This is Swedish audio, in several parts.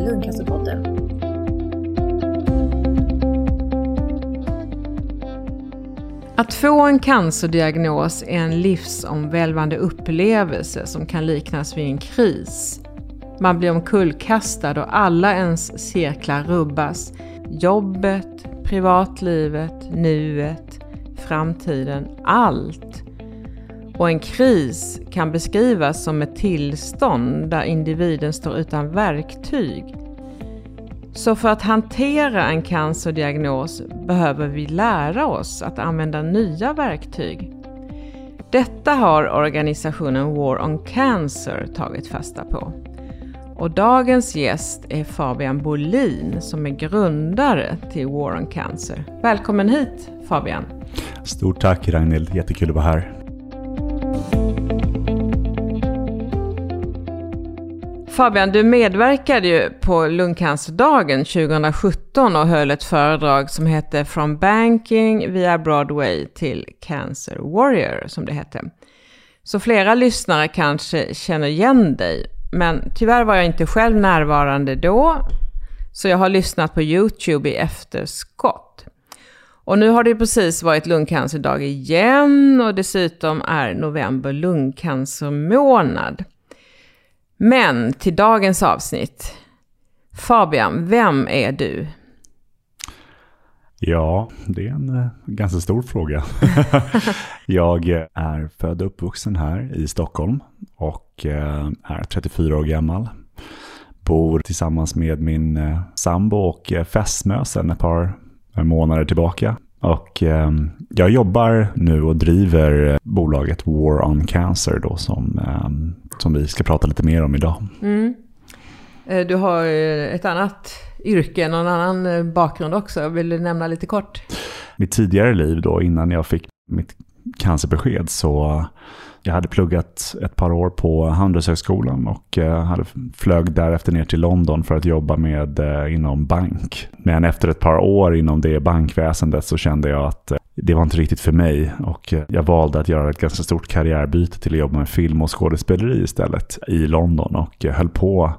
Lungcancerpodden. Att få en cancerdiagnos är en livsomvälvande upplevelse som kan liknas vid en kris. Man blir omkullkastad och alla ens cirklar rubbas. Jobbet, privatlivet, nuet, framtiden, allt. Och en kris kan beskrivas som ett tillstånd där individen står utan verktyg. Så för att hantera en cancerdiagnos behöver vi lära oss att använda nya verktyg. Detta har organisationen War on Cancer tagit fasta på. Och dagens gäst är Fabian Bolin som är grundare till War on Cancer. Välkommen hit Fabian! Stort tack Ragnhild, jättekul att vara här. Fabian, du medverkade ju på lungcancerdagen 2017 och höll ett föredrag som hette From Banking via Broadway till Cancer Warrior, som det hette. Så flera lyssnare kanske känner igen dig, men tyvärr var jag inte själv närvarande då, så jag har lyssnat på YouTube i efterskott. Och nu har det precis varit lungcancerdag igen och dessutom är november lungcancermånad. Men till dagens avsnitt. Fabian, vem är du? Ja, det är en eh, ganska stor fråga. jag eh, är född och uppvuxen här i Stockholm och eh, är 34 år gammal. Bor tillsammans med min sambo och fästmö sedan ett par månader tillbaka. Och eh, jag jobbar nu och driver bolaget War on Cancer då som, eh, som vi ska prata lite mer om idag. Mm. Eh, du har ett annat yrke, någon annan eh, bakgrund också. Vill du nämna lite kort? Mitt tidigare liv då, innan jag fick mitt cancerbesked så jag hade pluggat ett par år på Handelshögskolan och eh, hade flög därefter ner till London för att jobba med eh, inom bank. Men efter ett par år inom det bankväsendet så kände jag att eh, det var inte riktigt för mig och jag valde att göra ett ganska stort karriärbyte till att jobba med film och skådespeleri istället i London och höll på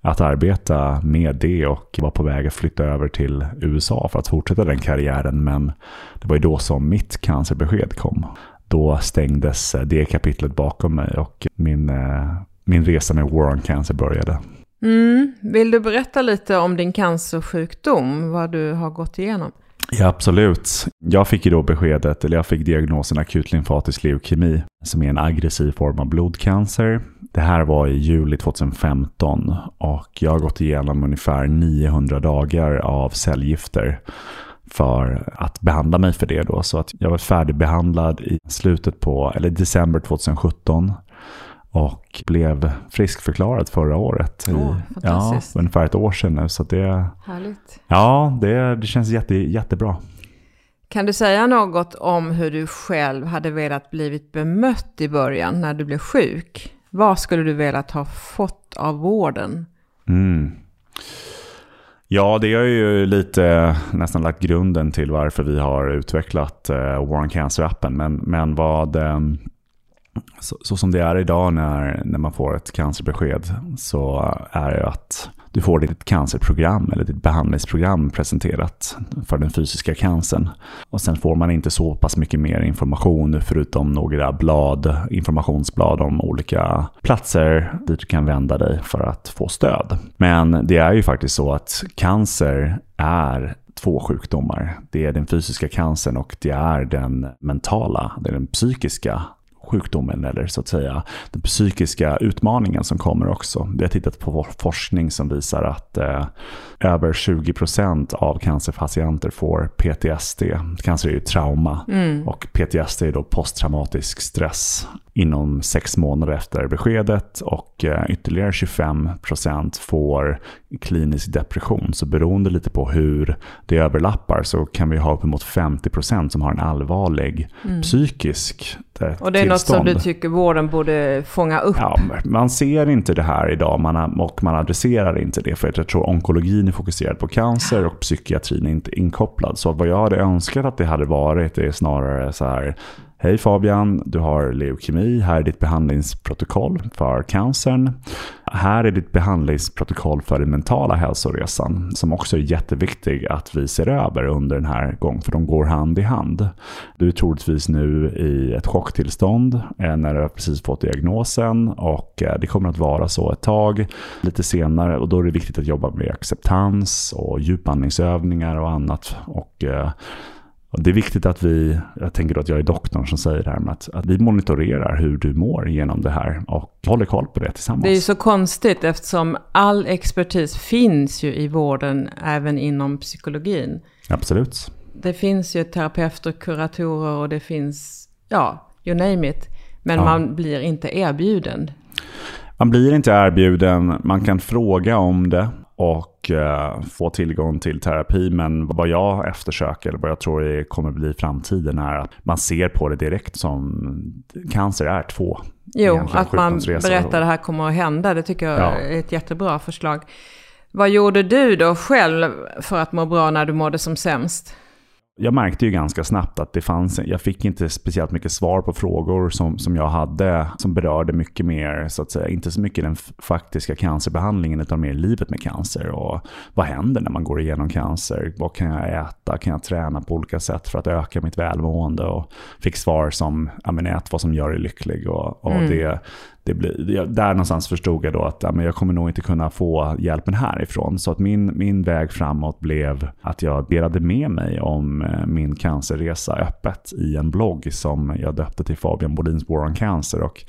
att arbeta med det och var på väg att flytta över till USA för att fortsätta den karriären. Men det var ju då som mitt cancerbesked kom då stängdes eh, det kapitlet bakom mig och min, eh, min resa med War on Cancer började. Mm. Vill du berätta lite om din cancersjukdom, vad du har gått igenom? Ja, absolut. Jag fick ju då beskedet, eller jag fick diagnosen akut lymfatisk leukemi, som är en aggressiv form av blodcancer. Det här var i juli 2015 och jag har gått igenom ungefär 900 dagar av cellgifter för att behandla mig för det då. Så att jag var färdigbehandlad i slutet på, eller december 2017. Och blev friskförklarad förra året. Oh, ja, ungefär ett år sedan nu. Så det, Härligt. Ja, det, det känns jätte, jättebra. Kan du säga något om hur du själv hade velat blivit bemött i början när du blev sjuk? Vad skulle du velat ha fått av vården? Mm. Ja, det har ju lite eh, nästan lagt grunden till varför vi har utvecklat eh, Warren Cancer-appen. Men, men vad... Eh, så, så, som det är idag när, när man får ett cancerbesked så är det att du får ditt cancerprogram eller ditt behandlingsprogram presenterat för den fysiska cancern. Och sen får man inte så pass mycket mer information förutom några blad, informationsblad om olika platser dit du kan vända dig för att få stöd. Men det är ju faktiskt så att cancer är två sjukdomar. Det är den fysiska cancern och det är den mentala, det är den psykiska sjukdomen eller så att säga den psykiska utmaningen som kommer också. Vi har tittat på forskning som visar att eh, över 20% av cancerpatienter får PTSD. Cancer är ju trauma mm. och PTSD är då posttraumatisk stress inom sex månader efter beskedet och eh, ytterligare 25% får klinisk depression. Så beroende lite på hur det överlappar så kan vi ha uppemot 50% som har en allvarlig mm. psykisk eh, Och det är tillstånd. något som du tycker vården borde fånga upp? Ja, man ser inte det här idag man, och man adresserar inte det. För jag tror onkologin är fokuserad på cancer och psykiatrin är inte inkopplad. Så vad jag hade önskat att det hade varit är snarare så här Hej Fabian, du har leukemi. Här är ditt behandlingsprotokoll för cancern. Här är ditt behandlingsprotokoll för den mentala hälsoresan som också är jätteviktig att vi ser över under den här gången, för de går hand i hand. Du är troligtvis nu i ett chocktillstånd eh, när du har precis fått diagnosen och eh, det kommer att vara så ett tag. Lite senare och då är det viktigt att jobba med acceptans och djupandningsövningar och annat. Och eh, eh, det är viktigt att vi, jag tänker att jag är doktorn som säger det här, med att, att vi monitorerar hur du mår genom det här och håller koll på det tillsammans. Det är ju så konstigt eftersom all expertis finns ju i vården, även inom psykologin. Absolut. Det finns ju terapeuter, kuratorer och det finns, ja, you name it. Men Ja. man blir inte erbjuden. Man blir inte erbjuden, man kan fråga om det och eh, få tillgång till terapi. Men vad jag eftersöker, eller vad jag tror kommer bli framtiden, är att man ser på det direkt som cancer är två. Jo, att man berättar det här kommer att hända, det tycker jag Ja. är ett jättebra förslag. Vad gjorde du då själv för att må bra när du mådde som sämst? Jag märkte ju ganska snabbt att det fanns, jag fick inte speciellt mycket svar på frågor som, som jag hade som berörde mycket mer, så att säga, inte så mycket den faktiska cancerbehandlingen utan mer livet med cancer och vad händer när man går igenom cancer? Vad kan jag äta? Kan jag träna på olika sätt för att öka mitt välmående? Och fick svar som, ja men ät vad som gör dig lycklig och, och det, det blir, där någonstans förstod jag då att ja, men jag kommer nog inte kunna få hjälpen härifrån. Så att min, min väg framåt blev att jag delade med mig om eh, min cancerresa öppet i en blogg som jag döpte till Fabian Bodins War on Cancer. Och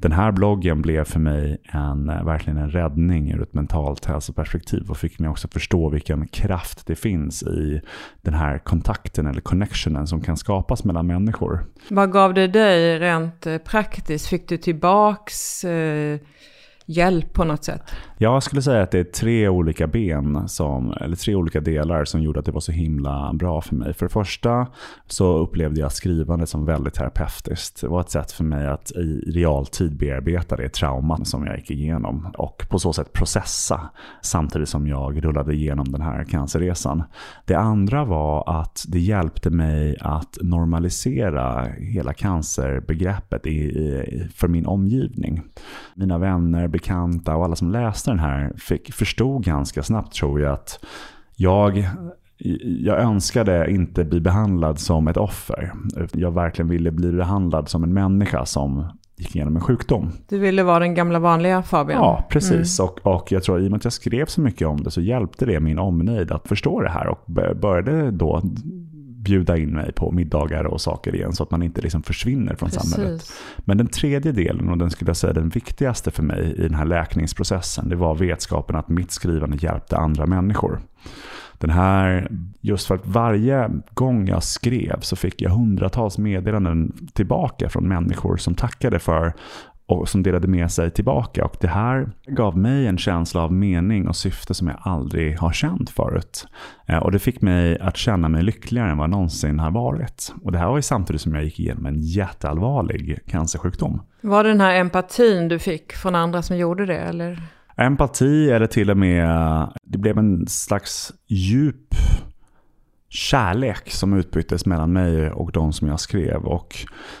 den här bloggen blev för mig en, eh, verkligen en räddning ur ett mentalt hälsoperspektiv och fick mig också förstå vilken kraft det finns i den här kontakten eller connectionen som kan skapas mellan människor. Vad gav det dig rent eh, praktiskt? Fick du tillbaks eh, hjälp på något sätt? Jag skulle säga att det är tre olika ben, som, eller tre olika delar som gjorde att det var så himla bra för mig. För det första så upplevde jag skrivandet som väldigt terapeutiskt. Det var ett sätt för mig att i realtid bearbeta det trauman som jag gick igenom och på så sätt processa samtidigt som jag rullade igenom den här cancerresan. Det andra var att det hjälpte mig att normalisera hela cancerbegreppet i, i, för min omgivning. Mina vänner, bekanta och alla som läste den här fick, förstod ganska snabbt tror jag att jag jag önskade inte bli behandlad som ett offer. Jag verkligen ville bli behandlad som en människa som gick igenom en sjukdom. Du ville vara den gamla vanliga Fabian? Ja, precis. Och, och jag tror i och med att jag skrev så mycket om det så hjälpte det min omnejd att förstå det här och började då bjuda in mig på middagar och saker igen så att man inte liksom försvinner från samhället. Precis. Men den tredje delen, och den skulle jag säga den viktigaste för mig i den här läkningsprocessen, det var vetskapen att mitt skrivande hjälpte andra människor. Den här, just för att varje gång jag skrev så fick jag hundratals meddelanden tillbaka från människor som tackade för och som delade med sig tillbaka. Och det här gav mig en känsla av mening och syfte som jag aldrig har känt förut. Eh, Och det fick mig att känna mig lyckligare än vad jag någonsin har varit. Och det här var ju samtidigt som jag gick igenom en jätteallvarlig cancersjukdom. Var det den här empatin du fick från andra som gjorde det? Eller? Empati eller till och med, det blev en slags djup kärlek som utbyttes mellan mig och de som jag skrev. Och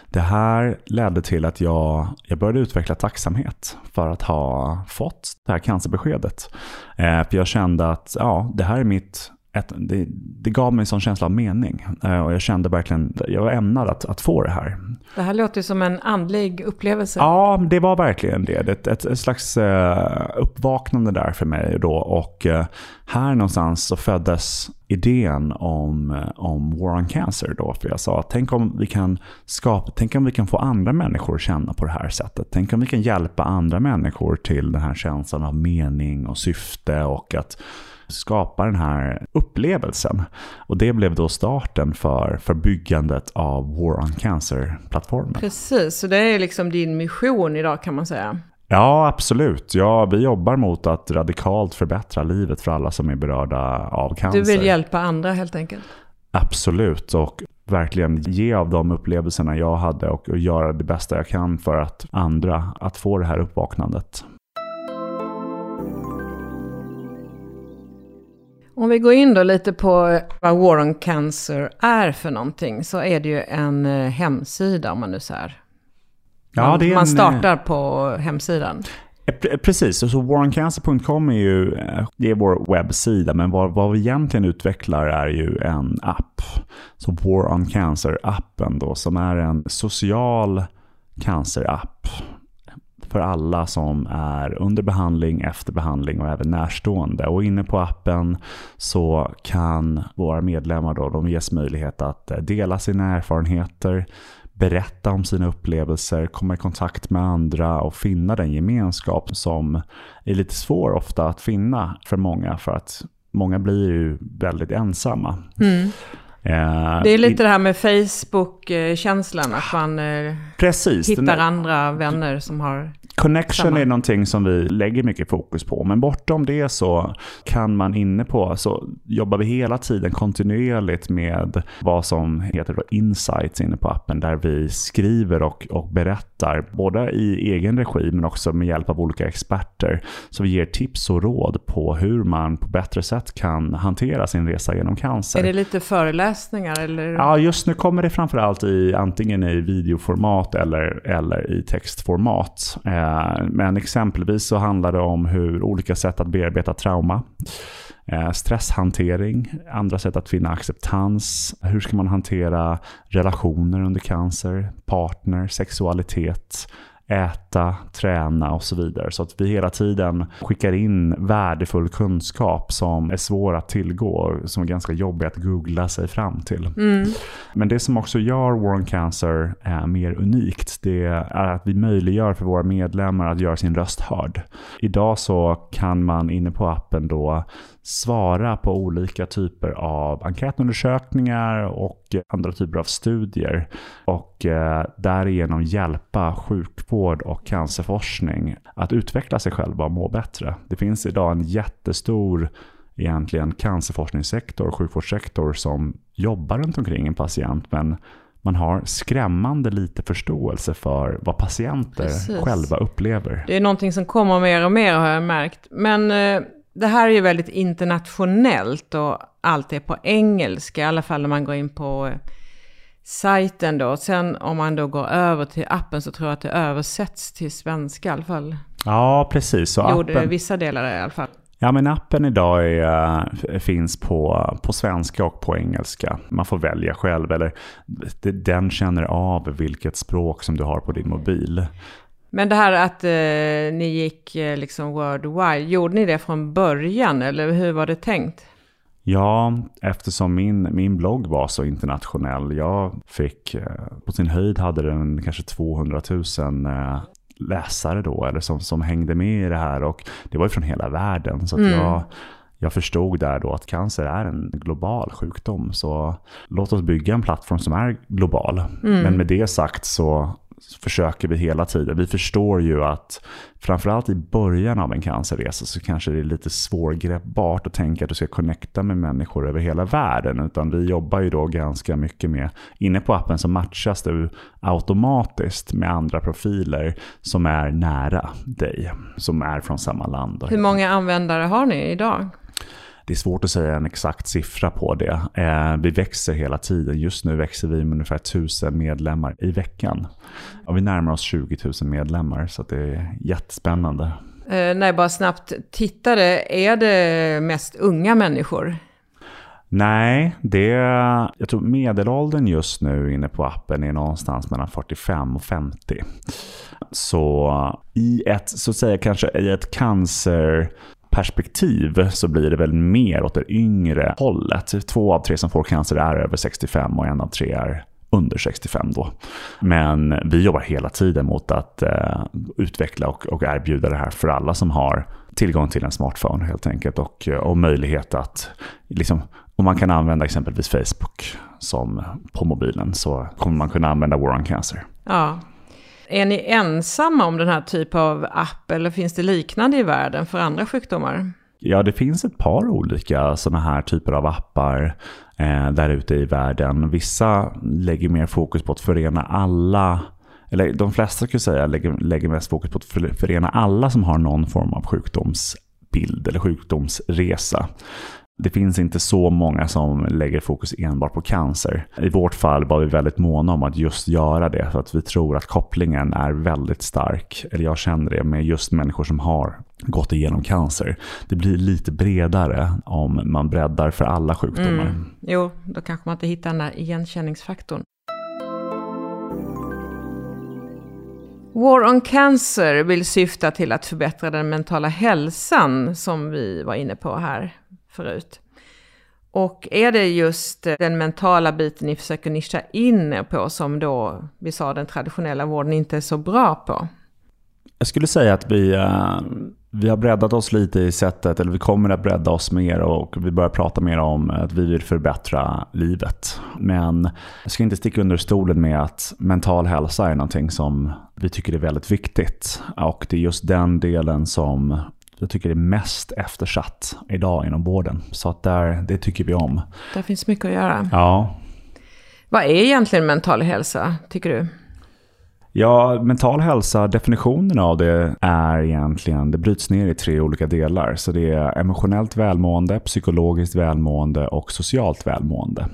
det här ledde till att jag, jag började utveckla tacksamhet för att ha fått det här cancerbeskedet. Eh, för jag kände att ja, det här är mitt ett, det, det gav mig en sån känsla av mening. Eh, och jag kände verkligen, jag var ämnad att, att få det här. Det här låter ju som en andlig upplevelse. Ja, det var verkligen det. Ett, ett, ett slags eh, uppvaknande där för mig då. Och eh, här någonstans så föddes idén om, om War on Cancer då. För jag sa, tänk om vi kan skapa, tänk om vi kan få andra människor att känna på det här sättet. Tänk om vi kan hjälpa andra människor till den här känslan av mening och syfte och att skapa den här upplevelsen. Och det blev då starten för, för byggandet av War on Cancer-plattformen. Precis, så det är liksom din mission idag kan man säga. Ja, absolut. Ja, vi jobbar mot att radikalt förbättra livet för alla som är berörda av cancer. Du vill hjälpa andra helt enkelt. Absolut. Och verkligen ge av de upplevelserna jag hade och, och göra det bästa jag kan för att andra att få det här uppvaknandet. Om vi går in då lite på vad War on Cancer är för någonting så är det ju en eh, hemsida om man nu säger. Ja, Man, är man en, startar på hemsidan. Precis, så warrencancer.com är ju det är vår webbsida, men vad, vad vi egentligen utvecklar är ju en app. Så War on Cancer-appen då, som är en social cancerapp för alla som är under behandling, efter behandling och även närstående. Och inne på appen så kan våra medlemmar då, de ges möjlighet att dela sina erfarenheter, berätta om sina upplevelser, komma i kontakt med andra och finna den gemenskap som är lite svår ofta att finna för många för att många blir ju väldigt ensamma. Mm. Eh, det är lite det här med Facebook-känslan, att man eh, Precis, hittar andra vänner som har Connection samma. är någonting som vi lägger mycket fokus på. Men bortom det så kan man inne på, så jobbar vi hela tiden kontinuerligt med vad som heter insights inne på appen. Där vi skriver och, och berättar, både i egen regi men också med hjälp av olika experter. Så vi ger tips och råd på hur man på bättre sätt kan hantera sin resa genom cancer. Är det lite föreläsningar? Eller? Ja, just nu kommer det framförallt i antingen i videoformat eller, eller i textformat. Eh, men exempelvis så handlar det om hur olika sätt att bearbeta trauma. Eh, stresshantering, andra sätt att finna acceptans. Hur ska man hantera relationer under cancer, partner, sexualitet äta, träna och så vidare. Så att vi hela tiden skickar in värdefull kunskap som är svår att tillgå, som är ganska jobbig att googla sig fram till. Mm. Men det som också gör War on Cancer är mer unikt, det är att vi möjliggör för våra medlemmar att göra sin röst hörd. Idag så kan man inne på appen då svara på olika typer av enkätundersökningar och andra typer av studier och eh, därigenom hjälpa sjukvård och cancerforskning att utveckla sig själva och må bättre. Det finns idag en jättestor egentligen cancerforskningssektor och sjukvårdssektor som jobbar runt omkring en patient men man har skrämmande lite förståelse för vad patienter Precis. själva upplever. Det är någonting som kommer mer och mer har jag märkt. Men eh, det här är ju väldigt internationellt och allt är på engelska, i alla fall när man går in på eh, sajten då. Sen om man då går över till appen så tror jag att det översätts till svenska i alla fall. Ja, precis. Så Gjorde appen... vissa delar i alla fall. Ja, men appen idag är, eh, finns på, på svenska och på engelska. Man får välja själv, eller den känner av vilket språk som du har på din mobil. Men det här att eh, ni gick eh, liksom worldwide, gjorde ni det från början eller hur var det tänkt? Ja, eftersom min, min blogg var så internationell. Jag fick, eh, på sin höjd hade den kanske 200 000 eh, läsare då, eller som, som hängde med i det här. Och det var ju från hela världen. Så mm. jag, jag förstod där då att cancer är en global sjukdom. Så låt oss bygga en plattform som är global. Mm. Men med det sagt så försöker vi hela tiden. Vi förstår ju att framförallt i början av en cancerresa så kanske det är lite svårgreppbart att tänka att du ska connecta med människor över hela världen. Utan vi jobbar ju då ganska mycket med, inne på appen så matchas du automatiskt med andra profiler som är nära dig, som är från samma land. Hur många användare har ni idag? Det är svårt att säga en exakt siffra på det. Eh, vi växer hela tiden. Just nu växer vi med ungefär 1000 medlemmar i veckan. Och vi närmar oss 20 000 medlemmar så det är jättespännande. Eh, när jag bara snabbt tittade, är det mest unga människor? Nej, det, jag tror medelåldern just nu inne på appen är någonstans mellan 45 och 50. Så i ett, så att säga kanske i ett cancer perspektiv så blir det väl mer åt det yngre hållet. Två av tre som får cancer är över 65 och en av tre är under 65 då. Men vi jobbar hela tiden mot att eh, utveckla och, och erbjuda det här för alla som har tillgång till en smartphone helt enkelt och, och möjlighet att, liksom, om man kan använda exempelvis Facebook som på mobilen så kommer man kunna använda War on Cancer. Ja, är ni ensamma om den här typen av app eller finns det liknande i världen för andra sjukdomar? Ja, det finns ett par olika sådana här typer av appar eh, där ute i världen. Vissa lägger mer fokus på att förena alla eller de flesta skulle säga lägger, lägger mest fokus på att förena alla som har någon form av sjukdomsbild eller sjukdomsresa det finns inte så många som lägger fokus enbart på cancer. I vårt fall var vi väldigt måna om att just göra det för att vi tror att kopplingen är väldigt stark. Eller jag känner det med just människor som har gått igenom cancer. Det blir lite bredare om man breddar för alla sjukdomar. Mm. Jo, då kanske man inte hittar den där igenkänningsfaktorn. War on Cancer vill syfta till att förbättra den mentala hälsan som vi var inne på här förut. Och är det just den mentala biten ni försöker nischa in er på som då vi sa den traditionella vården inte är så bra på? Jag skulle säga att vi, eh, vi har breddat oss lite i sättet, eller vi kommer att bredda oss mer och vi börjar prata mer om att vi vill förbättra livet. Men jag ska inte sticka under stolen med att mental hälsa är någonting som vi tycker är väldigt viktigt. Och det är just den delen som jag tycker är mest eftersatt idag inom vården. Så att där, det tycker vi om. Där finns mycket att göra. Ja. Vad är egentligen mental hälsa, tycker du? Ja, mental hälsa, definitionen av det är egentligen, det bryts ner i tre olika delar. Så det är emotionellt välmående, psykologiskt välmående och socialt välmående.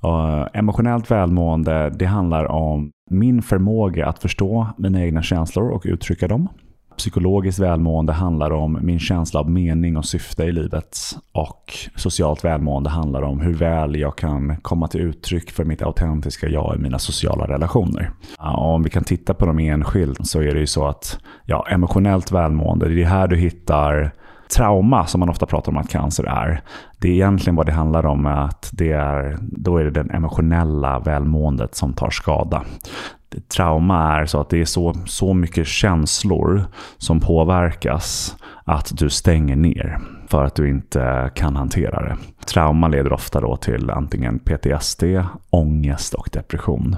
Och emotionellt välmående, det handlar om min förmåga att förstå mina egna känslor och uttrycka dem. Psykologiskt välmående handlar om min känsla av mening och syfte i livet. Och socialt välmående handlar om hur väl jag kan komma till uttryck för mitt autentiska jag i mina sociala relationer. om vi kan titta på dem enskilt så är det ju så att ja, emotionellt välmående, det är här du hittar trauma som man ofta pratar om att cancer är. Det är egentligen vad det handlar om att det är, då är det den emotionella välmåendet som tar skada trauma är så att det är så, så mycket känslor som påverkas att du stänger ner för att du inte kan hantera det. Trauma leder ofta då till antingen PTSD, ångest och depression.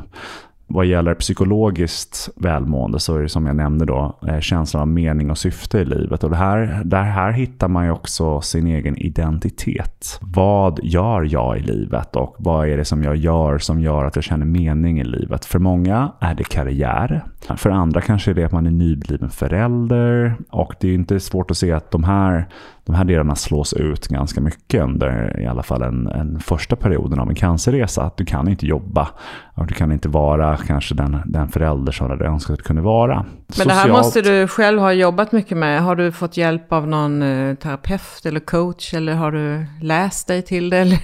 Vad gäller psykologiskt välmående så är det som jag nämnde då eh, känslan av mening och syfte i livet. Och det här, där här hittar man ju också sin egen identitet. Vad gör jag i livet och vad är det som jag gör som gör att jag känner mening i livet? För många är det karriär. För andra kanske är det att man är nybliven förälder. Och det är inte svårt att se att de här de här delarna slås ut ganska mycket under i alla fall en, en första perioden av en cancerresa. Att du kan inte jobba och du kan inte vara kanske den, den förälder som du hade önskat att du kunde vara. Men Socialt... det här måste du själv ha jobbat mycket med. Har du fått hjälp av någon eh, terapeut eller coach eller har du läst dig till det?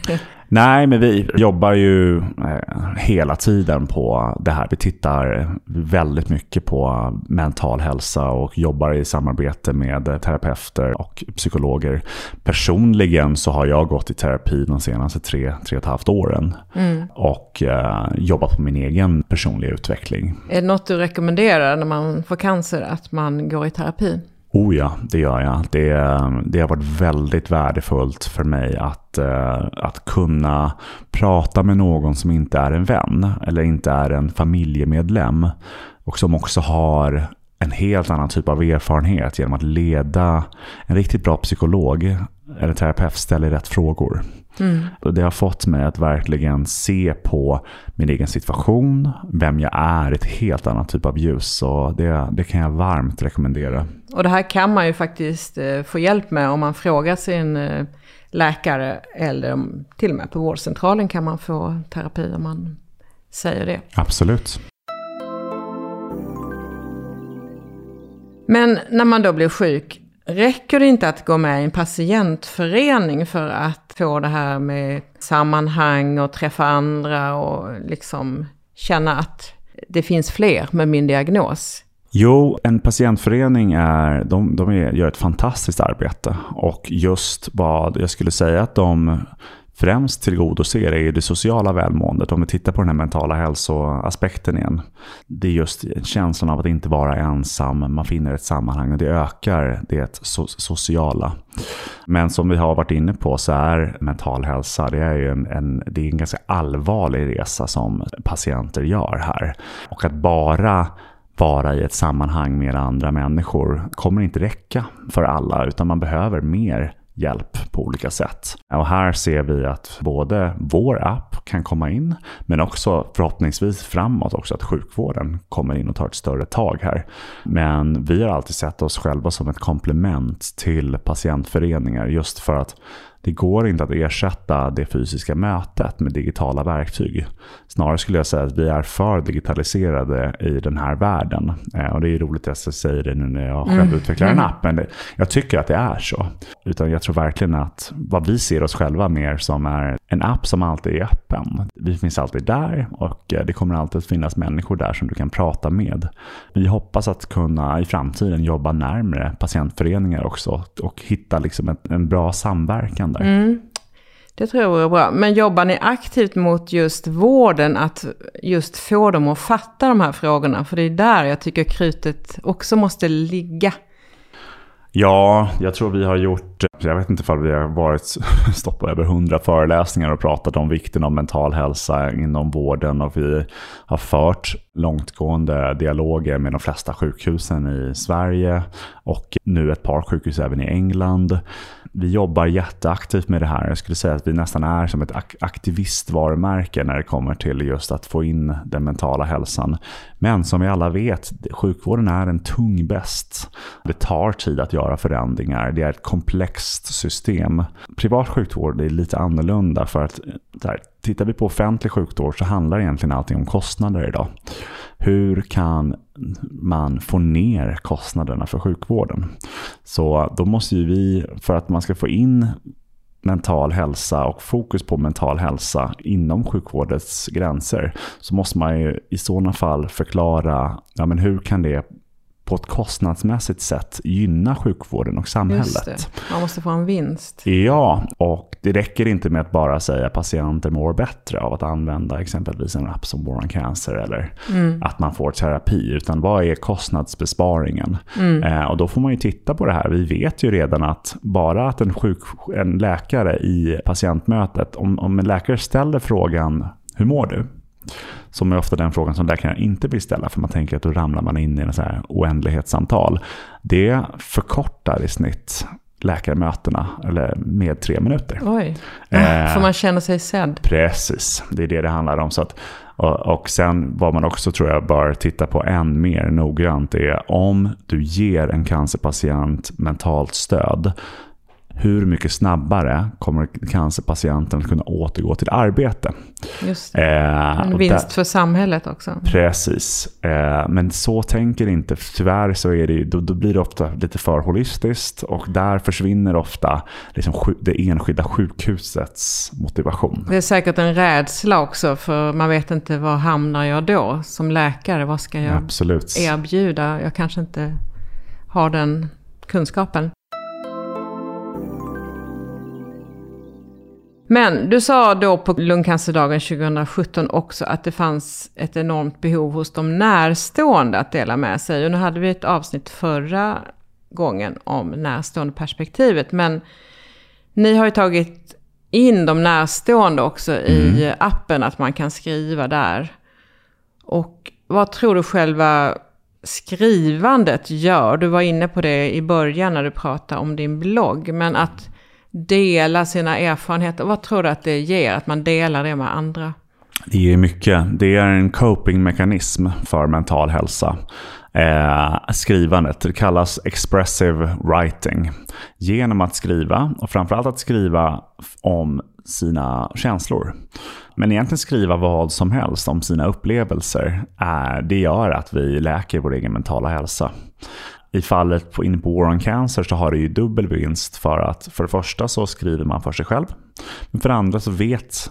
Nej, men vi jobbar ju eh, hela tiden på det här. Vi tittar väldigt mycket på mental hälsa och jobbar i samarbete med terapeuter och psykologer. Personligen så har jag gått i terapi de senaste tre, tre och ett halvt åren mm. och eh, jobbat på min egen personliga utveckling. Är det något du rekommenderar när man får cancer, att man går i terapi? Oh ja, det gör jag. Det, det har varit väldigt värdefullt för mig att, eh, att kunna prata med någon som inte är en vän eller inte är en familjemedlem och som också har en helt annan typ av erfarenhet genom att leda en riktigt bra psykolog eller terapeut ställer rätt frågor. Mm. Det har fått mig att verkligen se på min egen situation, vem jag är, ett helt annat typ av ljus. Så det, det kan jag varmt rekommendera. Och det här kan man ju faktiskt eh, få hjälp med om man frågar sin eh, läkare eller till och med på vårdcentralen kan man få terapi om man säger det. Absolut. Men när man då blir sjuk, räcker det inte att gå med i en patientförening för att få det här med sammanhang och träffa andra och liksom känna att det finns fler med min diagnos? Jo, en patientförening är, de, de är, gör ett fantastiskt arbete. Och just vad jag skulle säga att de främst tillgodoser är ju det sociala välmåendet. Om vi tittar på den här mentala hälsoaspekten igen. Det är just känslan av att inte vara ensam. Man finner ett sammanhang och det ökar det so sociala. Men som vi har varit inne på så är mental hälsa det är en, en, det är en ganska allvarlig resa som patienter gör här. Och att bara vara i ett sammanhang med andra människor kommer inte räcka för alla utan man behöver mer hjälp på olika sätt. Och här ser vi att både vår app kan komma in, men också förhoppningsvis framåt också att sjukvården kommer in och tar ett större tag här. Men vi har alltid sett oss själva som ett komplement till patientföreningar just för att det går inte att ersätta det fysiska mötet med digitala verktyg. Snarare skulle jag säga att vi är för digitaliserade i den här världen. Eh, och det är roligt att jag säger det nu när jag själv mm. utvecklar en mm. app. Men jag tycker att det är så. Utan jag tror verkligen att vad vi ser oss själva mer som är en app som alltid är öppen. Vi finns alltid där och eh, det kommer alltid att finnas människor där som du kan prata med. Vi hoppas att kunna i framtiden jobba närmare patientföreningar också och hitta liksom en bra samverkan där. Mm. Det tror jag är bra. Men jobbar ni aktivt mot just vården, att just få dem att fatta de här frågorna? För det är där jag tycker krutet också måste ligga. Ja, jag tror vi har gjort, jag vet inte ifall vi har varit stått på över hundra föreläsningar och pratat om vikten av mental hälsa inom vården och vi har fört långtgående dialoger med de flesta sjukhusen i Sverige och nu ett par sjukhus även i England vi jobbar jätteaktivt med det här. Jag skulle säga att vi nästan är som ett aktivistvarumärke när det kommer till just att få in den mentala hälsan. Men som vi alla vet, sjukvården är en tung bäst. Det tar tid att göra förändringar. Det är ett komplext system. Privat sjukvård är lite annorlunda för att där, tittar vi på offentlig sjukvård så handlar egentligen allting om kostnader idag. Hur kan man få ner kostnaderna för sjukvården? Så då måste ju vi, för att man ska få in mental hälsa och fokus på mental hälsa inom sjukvårdens gränser så måste man ju i sådana fall förklara ja, men hur kan det på ett kostnadsmässigt sätt gynna sjukvården och samhället. Man måste få en vinst. Ja, och det räcker inte med att bara säga att patienter mår bättre av att använda exempelvis en app som War Cancer eller mm. att man får terapi. Utan vad är kostnadsbesparingen? Mm. Eh, och då får man ju titta på det här. Vi vet ju redan att bara att en, sjuk, en läkare i patientmötet, om, om en läkare ställer frågan hur mår du? Som är ofta den frågan som läkaren inte vill ställa för man tänker att då ramlar man in i en så här oändlighetssamtal. Det förkortar i snitt läkarmötena eller med tre minuter. Oj, eh, får man känna sig sedd? Precis, det är det det handlar om. Så att, och, och sen vad man också tror jag bör titta på än mer noggrant är om du ger en cancerpatient mentalt stöd hur mycket snabbare kommer cancerpatienten att kunna återgå till arbete. Just det. Eh, en vinst där, för samhället också. Precis. Eh, men så tänker inte, tyvärr så är det, då, då, blir det ofta lite för holistiskt och där försvinner ofta liksom, det enskilda sjukhusets motivation. Det är säkert en rädsla också för man vet inte var hamnar jag då som läkare. Vad ska jag Absolut. erbjuda? Jag kanske inte har den kunskapen. Men du sa då på lungcancerdagen 2017 också att det fanns ett enormt behov hos de närstående att dela med sig. Och nu hade vi ett avsnitt förra gången om närstående perspektivet. Men ni har ju tagit in de närstående också mm. i appen, att man kan skriva där. Och vad tror du själva skrivandet gör? Du var inne på det i början när du pratade om din blogg. Men att dela sina erfarenheter. Vad tror du att det ger, att man delar det med andra? Det ger mycket. Det är en copingmekanism för mental hälsa. Eh, skrivandet, det kallas expressive writing. Genom att skriva, och framförallt att skriva om sina känslor. Men egentligen skriva vad som helst om sina upplevelser, är, det gör att vi läker vår egen mentala hälsa i fallet på, inne på War on Cancer så har det ju dubbel vinst för att för det första så skriver man för sig själv. Men för det andra så vet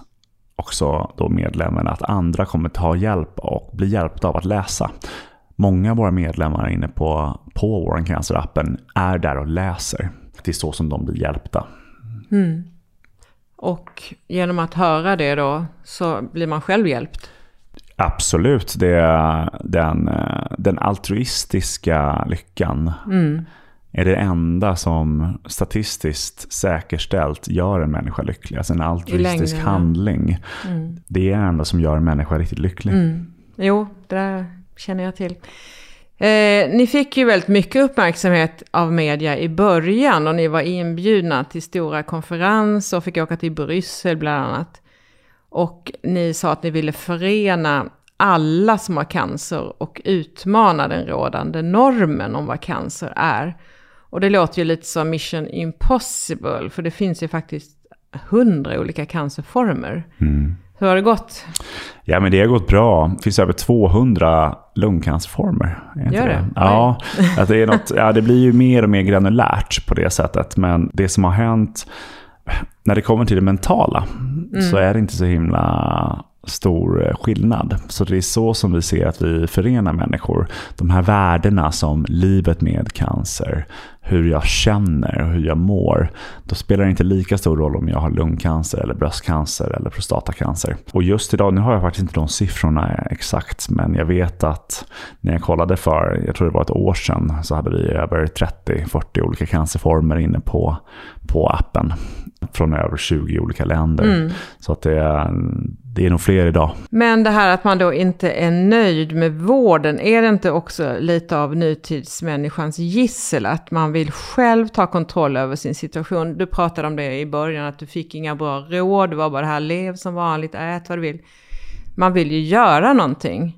också då medlemmen att andra kommer ta hjälp och bli hjälpta av att läsa. Många av våra medlemmar inne på, på War on Cancer-appen är där och läser. Det är så som de blir hjälpta. Mm. Och genom att höra det då så blir man själv hjälpt? Absolut, det är den, den altruistiska lyckan. Mm. är det enda som statistiskt säkerställt gör en människa lycklig. Alltså en altruistisk handling. Mm. Det är det enda som gör en människa riktigt lycklig. Mm. Jo, det där känner jag till. Eh, ni fick ju väldigt mycket uppmärksamhet av media i början och ni var inbjudna till stora konferenser och fick åka till Bryssel bland annat. Och ni sa att ni ville förena alla som har cancer och utmana den rådande normen om vad cancer är. Och det låter ju lite som mission impossible, för det finns ju faktiskt hundra olika cancerformer. Mm. Hur har det gått? Ja, men det har gått bra. Det finns över 200 lungcancerformer. Gör det? Ja, att det, är något, ja, det blir ju mer och mer granulärt på det sättet. Men det som har hänt när det kommer till det mentala så är det inte så himla stor eh, skillnad. Så det är så som vi ser att vi förenar människor. De här värdena som livet med cancer, hur jag känner och hur jag mår. Då spelar det inte lika stor roll om jag har lungcancer eller bröstcancer eller prostatacancer. Och just idag, nu har jag faktiskt inte de siffrorna exakt, men jag vet att när jag kollade för, jag tror det var ett år sedan, så hade vi över 30-40 olika cancerformer inne på, på appen. Från över 20 olika länder. Så att det det är nog fler idag. Men det här att man då inte är nöjd med vården, är det inte också lite av nutidsmänniskans gissel? Att man vill själv ta kontroll över sin situation. Du pratade om det i början, att du fick inga bra råd, det var bara det här, lev som vanligt, ät vad du vill. Man vill ju göra någonting.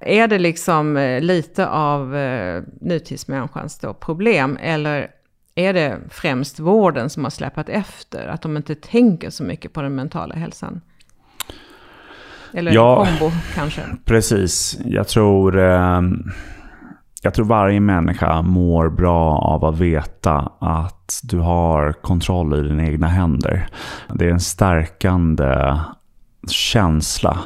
Är det liksom eh, lite av eh, nutidsmänniskans då problem? Eller är det främst vården som har släpat efter? Att de inte tänker så mycket på den mentala hälsan? Eller Ja. kombo kanske? Precis. Jag tror, eh, jag tror varje människa mår bra av att veta att du har kontroll i dina egna händer. Det är en stärkande känsla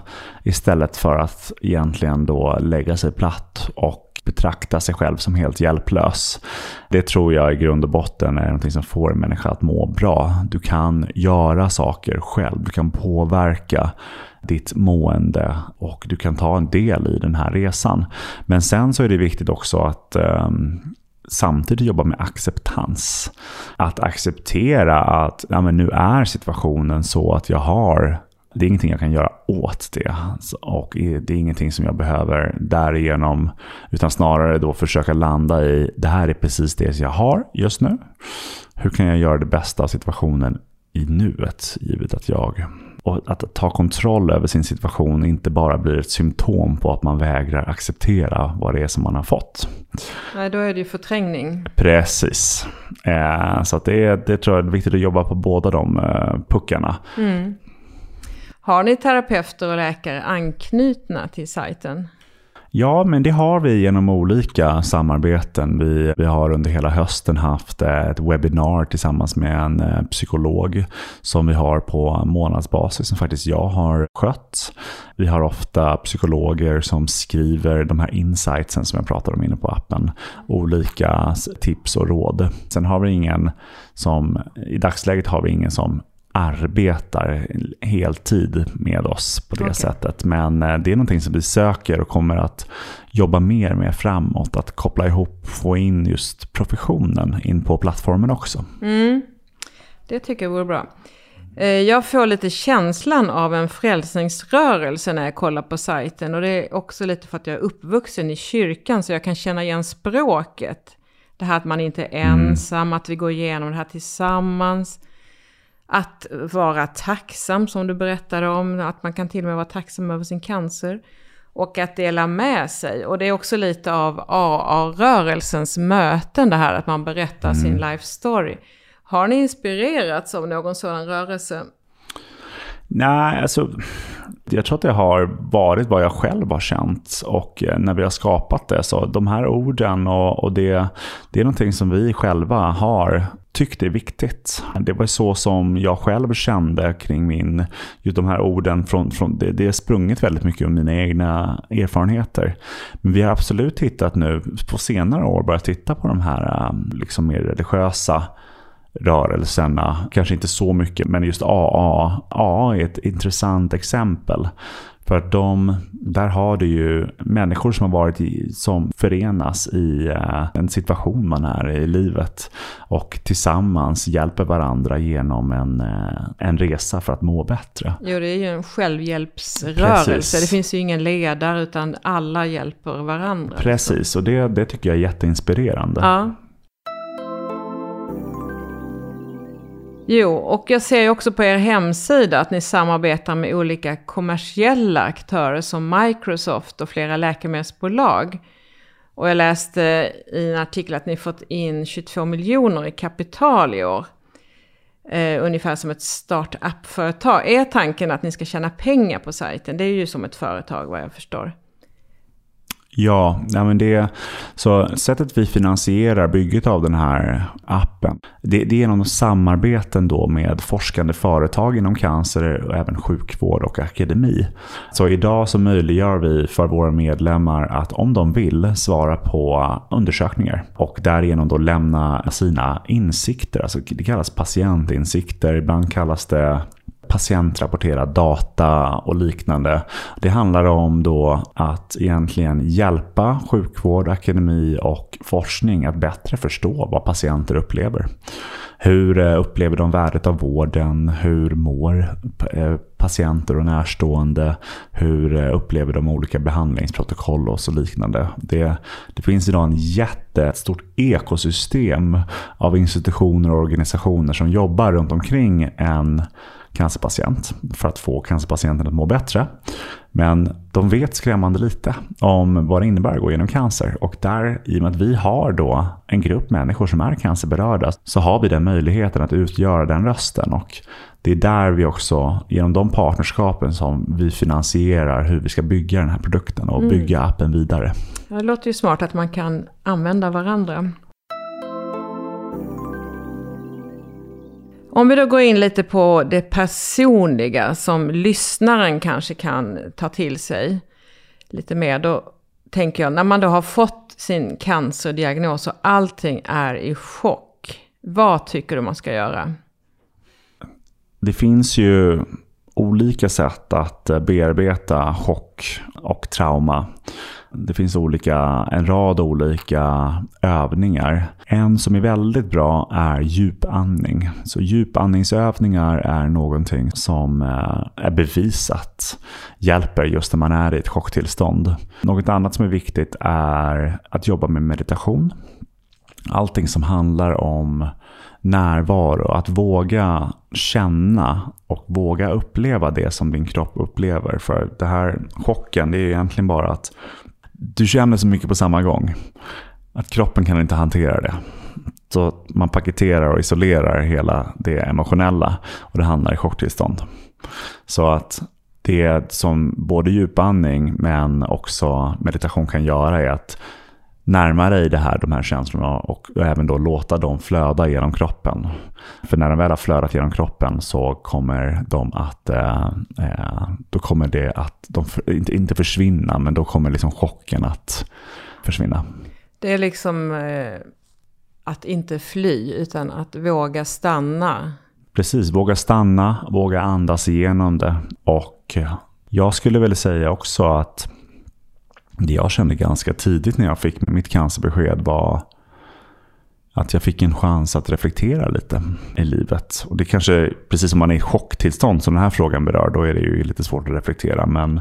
istället för att egentligen då lägga sig platt och betrakta sig själv som helt hjälplös. Det tror jag i grund och botten är någonting som får en människa att må bra. Du kan göra saker själv, du kan påverka ditt mående och du kan ta en del i den här resan. Men sen så är det viktigt också att eh, samtidigt jobba med acceptans. Att acceptera att ja, men nu är situationen så att jag har det är ingenting jag kan göra åt det. Och det är ingenting som jag behöver därigenom. Utan snarare då försöka landa i det här är precis det jag har just nu. Hur kan jag göra det bästa av situationen i nuet, givet att jag... Och att ta kontroll över sin situation inte bara blir ett symptom på att man vägrar acceptera vad det är som man har fått. Nej, då är det ju förträngning. Precis. Eh, så det, är, det tror jag är viktigt att jobba på båda de eh, puckarna. Har ni terapeuter och läkare anknutna till sajten? Ja, men det har vi genom olika samarbeten. Vi, vi har under hela hösten haft eh, ett webbinar tillsammans med en eh, psykolog som vi har på månadsbasis som faktiskt jag har skött. Vi har ofta psykologer som skriver de här insightsen som jag pratar om inne på appen. Olika tips och råd. Sen har vi ingen som, i dagsläget har vi ingen som arbetar heltid med oss på det Okej. sättet. Men eh, det är någonting som vi söker och kommer att jobba mer med framåt. Att koppla ihop, få in just professionen in på plattformen också. Mm. Det tycker jag vore bra. Eh, Jag får lite känslan av en frälsningsrörelse när jag kollar på sajten. Och det är också lite för att jag är uppvuxen i kyrkan så jag kan känna igen språket. Det här att man inte är ensam, att vi går igenom det här tillsammans. Att vara tacksam som du berättade om, att man kan till och med vara tacksam över sin cancer. Och att dela med sig. Och det är också lite av AA-rörelsens möten det här att man berättar sin life story. Har ni inspirerats av någon sådan rörelse? Nej, alltså jag tror att det har varit vad jag själv har känt och eh, när vi har skapat det så de här orden och, och det, det är någonting som vi själva har tyckt är viktigt. Det var så som jag själv kände kring min, just de här orden, från, från, det, det är sprunget väldigt mycket ur mina egna erfarenheter. Men vi har absolut tittat nu på senare år börjat titta på de här äh, liksom mer religiösa rörelserna. Kanske inte så mycket, men just AA. AA är ett intressant exempel. För att de, där har du ju människor som har varit i, som förenas i eh, en situation man är i i livet. Och tillsammans hjälper varandra genom en, eh, en resa för att må bättre. Jo, det är ju en självhjälpsrörelse. Precis. Det finns ju ingen ledare utan alla hjälper varandra. Precis, och det, det tycker jag är jätteinspirerande. Ja. Jo, och jag ser ju också på er hemsida att ni samarbetar med olika kommersiella aktörer som Microsoft och flera läkemedelsbolag. Och jag läste i en artikel att ni fått in 22 miljoner i kapital i år. Eh, ungefär som ett startup-företag. Är tanken att ni ska tjäna pengar på sajten? Det är ju som ett företag vad jag förstår. Ja, ja men det, så sättet vi finansierar bygget av den här appen, det, det är genom samarbeten då med forskande företag inom cancer och även sjukvård och akademi. Så idag så möjliggör vi för våra medlemmar att om de vill svara på undersökningar och därigenom då lämna sina insikter, alltså det kallas patientinsikter, ibland kallas det patientrapporterad data och liknande. Det handlar om då att egentligen hjälpa sjukvård, akademi och forskning att bättre förstå vad patienter upplever. Hur eh, upplever de värdet av vården? Hur mår eh, patienter och närstående? Hur eh, upplever de olika behandlingsprotokoll och så liknande? Det, det finns idag en jättestort ekosystem av institutioner och organisationer som jobbar runt omkring en cancerpatient för att få cancerpatienten att må bättre. Men de vet skrämmande lite om vad det innebär att gå igenom cancer. Och där, i och med att vi har då en grupp människor som är cancerberörda, så har vi den möjligheten att utgöra den rösten. Och det är där vi också, genom de partnerskapen som vi finansierar hur vi ska bygga den här produkten och mm. bygga appen vidare. Det låter ju smart att man kan använda varandra. Om vi då går in lite på det personliga som lyssnaren kanske kan ta till sig lite mer. Då tänker jag, när man då har fått sin cancerdiagnos och allting är i chock. Vad tycker du man ska göra? Det finns ju olika sätt att eh, bearbeta chock och trauma. Det finns olika, en rad olika övningar. En som är väldigt bra är djupandning. Så djupandningsövningar är någonting som eh, är bevisat hjälper just när man är i ett chocktillstånd. Något annat som är viktigt är att jobba med meditation. Allting som handlar om närvaro, att våga känna och våga uppleva det som din kropp upplever. För det här chocken, det är egentligen bara att du känner så mycket på samma gång. Att kroppen kan inte hantera det. Så man paketerar och isolerar hela det emotionella och det hamnar i chocktillstånd. Så att det som både djupandning men också meditation kan göra är att närma dig det här, de här känslorna och även då låta dem flöda genom kroppen. För när de väl har flödat genom kroppen så kommer de att, eh, eh då kommer det att, de, inte, inte försvinna, men då kommer liksom chocken att försvinna. Det är liksom eh, att inte fly, utan att våga stanna. Precis, våga stanna, våga andas igenom det. Och jag skulle väl säga också att det jag kände ganska tidigt när jag fick mitt cancerbesked var att jag fick en chans att reflektera lite i livet. Och det kanske, precis som man är i chocktillstånd som den här frågan berör, då är det ju lite svårt att reflektera. Men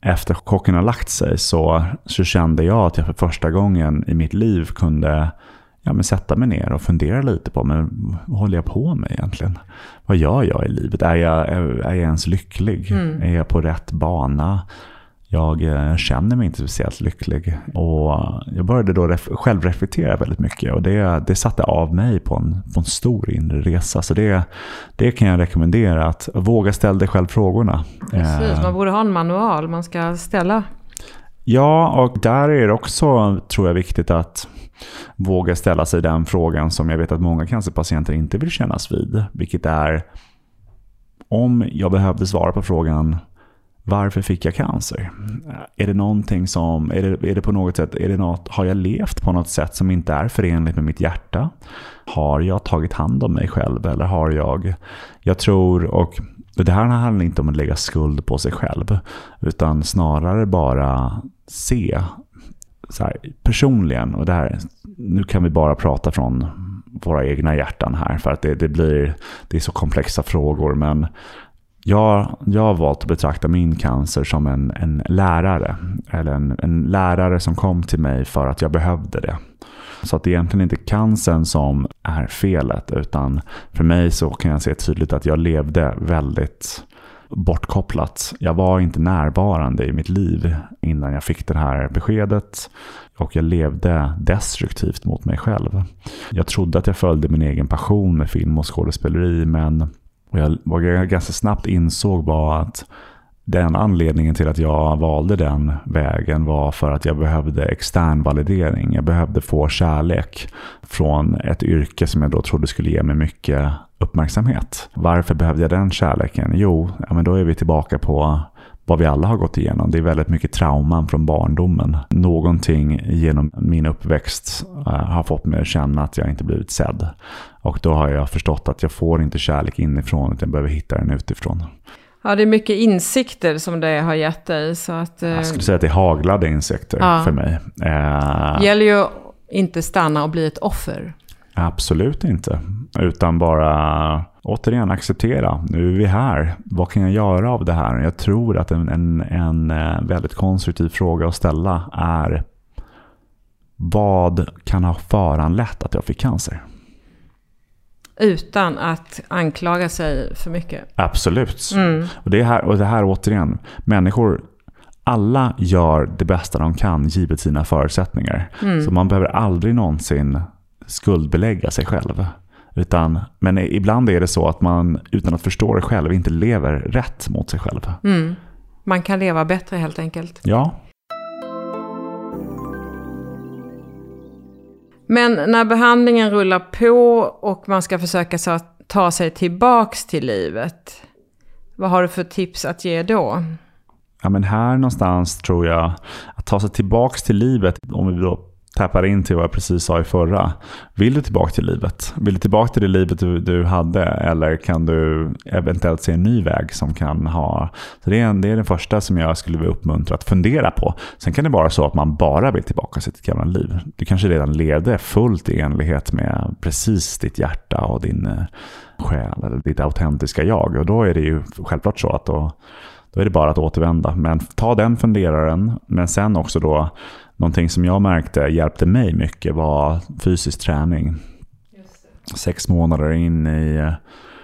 efter chocken har lagt sig så, så kände jag att jag för första gången i mitt liv kunde ja, men sätta mig ner och fundera lite på men vad håller jag på med egentligen? Vad gör jag i livet? Är jag, är, är jag ens lycklig? Mm. Är jag på rätt bana? Jag eh, känner mig inte speciellt lycklig. Och jag började då självreflektera väldigt mycket och det, det satte av mig på en, på en stor inre resa. Så det, det kan jag rekommendera, att våga ställa dig själv frågorna. Precis, man borde ha en manual man ska ställa. Ja, och där är det också, tror jag, viktigt att våga ställa sig den frågan som jag vet att många cancerpatienter inte vill kännas vid. Vilket är, om jag behövde svara på frågan varför fick jag cancer? Är det någonting som, är det, är det på något sätt, är det något, har jag levt på något sätt som inte är förenligt med mitt hjärta? Har jag tagit hand om mig själv eller har jag, jag tror, och det här handlar inte om att lägga skuld på sig själv, utan snarare bara se här, personligen, och det här, nu kan vi bara prata från våra egna hjärtan här, för att det, det blir, det är så komplexa frågor, men jag, jag har valt att betrakta min cancer som en, en lärare. Eller en, en lärare som kom till mig för att jag behövde det. Så att det är egentligen inte cancern som är felet. Utan för mig så kan jag se tydligt att jag levde väldigt bortkopplat. Jag var inte närvarande i mitt liv innan jag fick det här beskedet. Och jag levde destruktivt mot mig själv. Jag trodde att jag följde min egen passion med film och skådespeleri. Men vad jag ganska snabbt insåg var att den anledningen till att jag valde den vägen var för att jag behövde extern validering. Jag behövde få kärlek från ett yrke som jag då trodde skulle ge mig mycket uppmärksamhet. Varför behövde jag den kärleken? Jo, ja, men då är vi tillbaka på vad vi alla har gått igenom. Det är väldigt mycket trauman från barndomen. Någonting genom min uppväxt uh, har fått mig att känna att jag inte blivit sedd. Och då har jag förstått att jag får inte kärlek inifrån utan jag behöver hitta den utifrån. Ja, det är mycket insikter som det har gett dig. Så att, uh, jag skulle säga att det är haglade insikter ja. för mig. Uh, gäller ju att inte stanna och bli ett offer. Absolut inte. Utan bara återigen acceptera. Nu är vi här. Vad kan jag göra av det här? Jag tror att en, en, en eh, väldigt konstruktiv fråga att ställa är vad kan ha föranlett att jag fick cancer? Utan att anklaga sig för mycket. Absolut. Mm. Och, det här, och det här återigen, människor alla gör det bästa de kan givet sina förutsättningar. Mm. Så man behöver aldrig någonsin skuldbelägga sig själv. Utan, men ibland är det så att man utan att förstå det själv inte lever rätt mot sig själv. Mm. Man kan leva bättre helt enkelt. Ja. Men när behandlingen rullar på och man ska försöka ta sig tillbaks till livet. Vad har du för tips att ge då? Ja, men här någonstans tror jag att ta sig tillbaks till livet, om vi då tappar in till vad jag precis sa i förra. Vill du tillbaka till livet? Vill du tillbaka till det livet du, du hade? Eller kan du eventuellt se en ny väg som kan ha... Så det, är, det är den första som jag skulle vilja uppmuntra att fundera på. Sen kan det vara så att man bara vill tillbaka till sitt gamla liv. Du kanske redan levde fullt i enlighet med precis ditt hjärta och din eh, själ eller ditt autentiska jag. Och då är det ju självklart så att då, då är det bara att återvända. Men ta den funderaren, men sen också då Någonting som jag märkte hjälpte mig mycket var fysisk träning. Sex månader in i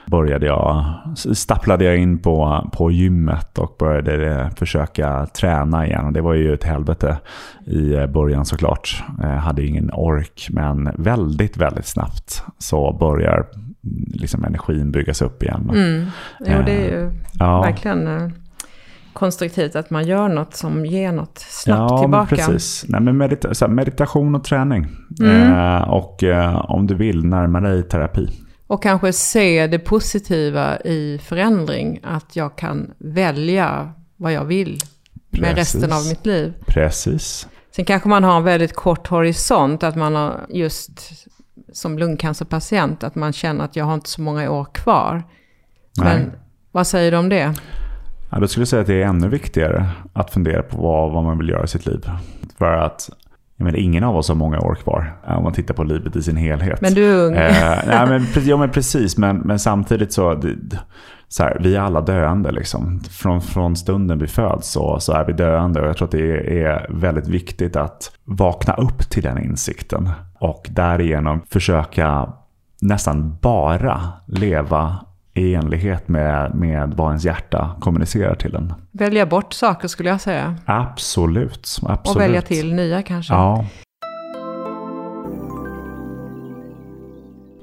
började jag, stapplade jag in på, på gymmet och började försöka träna igen. Det var ju ett helvete i början såklart. Jag hade ingen ork, men väldigt, väldigt snabbt så börjar liksom energin byggas upp igen. Mm. Jo, det är ju eh, ja. verkligen eh, konstruktivt att man gör något som ger något snabbt ja, tillbaka. Ja, precis. Nej, men medita meditation och träning. Mm. Eh, och eh, om du vill, närma dig terapi. Och kanske se det positiva i förändring. Att jag kan välja vad jag vill precis. med resten av mitt liv. Precis. Sen kanske man har en väldigt kort horisont. Att man har just som lungcancerpatient, att man känner att jag har inte så många år kvar. Men Nej. vad säger du om det? Ja, då skulle jag säga att det är ännu viktigare att fundera på vad, vad man vill göra i sitt liv. För att jag menar, ingen av oss har många år kvar eh, om man tittar på livet i sin helhet. Men du är ung. Eh, nej, men, ja, men precis. Men, men samtidigt så, så här, vi är alla döende. Liksom. Från, från stunden vi föds så, så är vi döende. Och jag tror att det är väldigt viktigt att vakna upp till den insikten. Och därigenom försöka nästan bara leva i enlighet med, med vad ens hjärta kommunicerar till en. Välja bort saker skulle jag säga. Absolut. absolut. Och välja till nya kanske. Ja.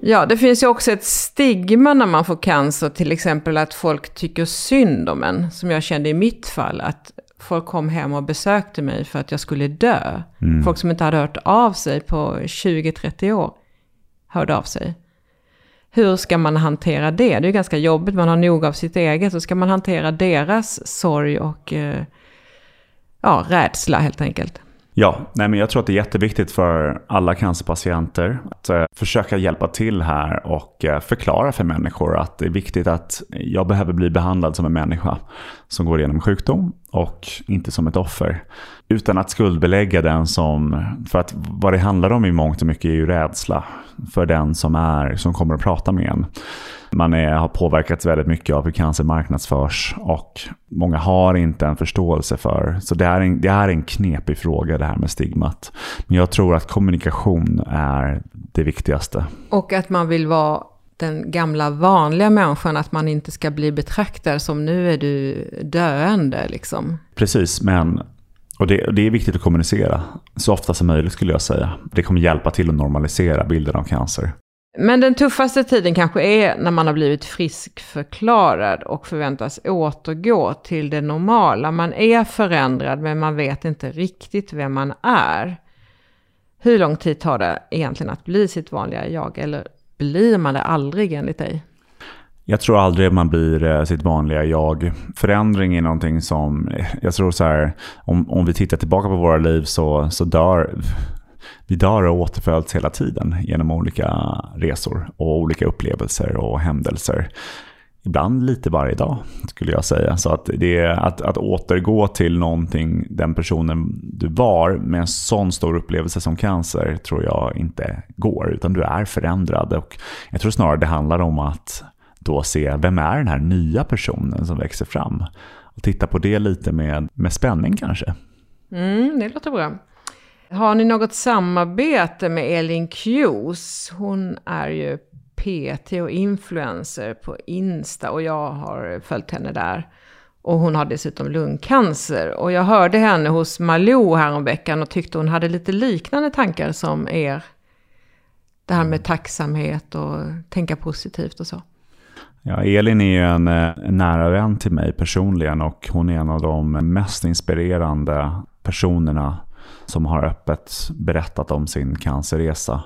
Ja, det finns ju också ett stigma när man får cancer, till exempel att folk tycker synd om en. Som jag kände i mitt fall, att folk kom hem och besökte mig för att jag skulle dö. Mm. Folk som inte hade hört av sig på 20-30 år hörde av sig. Hur ska man hantera det? Det är ganska jobbigt, man har nog av sitt eget. Så ska man hantera deras sorg och eh, ja, rädsla helt enkelt. Ja, nej men jag tror att det är jätteviktigt för alla cancerpatienter att eh, försöka hjälpa till här och eh, förklara för människor att det är viktigt att jag behöver bli behandlad som en människa som går igenom sjukdom och inte som ett offer. Utan att skuldbelägga den som, för att vad det handlar om i mångt och mycket är ju rädsla för den som, är, som kommer att prata med en. Man är, har påverkats väldigt mycket av hur cancer marknadsförs och många har inte en förståelse för. Så det är en, det är en knepig fråga det här med stigmat. Men jag tror att kommunikation är det viktigaste. Och att man vill vara den gamla vanliga människan, att man inte ska bli betraktad som nu är du döende liksom. Precis, men och det, det, är viktigt att kommunicera så ofta som möjligt skulle jag säga. Det kommer hjälpa till att normalisera bilden av cancer. Men den tuffaste tiden kanske är när man har blivit friskförklarad och förväntas återgå till det normala. Man är förändrad men man vet inte riktigt vem man är. Hur lång tid tar det egentligen att bli sitt vanliga jag? Eller blir man det aldrig enligt dig? Jag tror aldrig man blir eh, sitt vanliga jag. Förändring är någonting som, eh, jag tror så här, om, om vi tittar tillbaka på våra liv så, så dör vi dör och återföds hela tiden genom olika resor och olika upplevelser och händelser. Ibland lite varje dag skulle jag säga. Så att, det är att, att återgå till någonting, den personen du var med en sån stor upplevelse som cancer tror jag inte går. Utan du är förändrad. Och jag tror snarare det handlar om att då se vem är den här nya personen som växer fram. Och titta på det lite med, med spänning kanske. Mm, det låter bra. Har ni något samarbete med Elin Kjos? Hon är ju PT och influencer på Insta och jag har följt henne där. Och hon har dessutom lungcancer. Och jag hörde henne hos Malou häromveckan och tyckte hon hade lite liknande tankar som er. Det här med tacksamhet och tänka positivt och så. Ja, Elin är ju en, en nära vän till mig personligen och hon är en av de mest inspirerande personerna som har öppet berättat om sin cancerresa.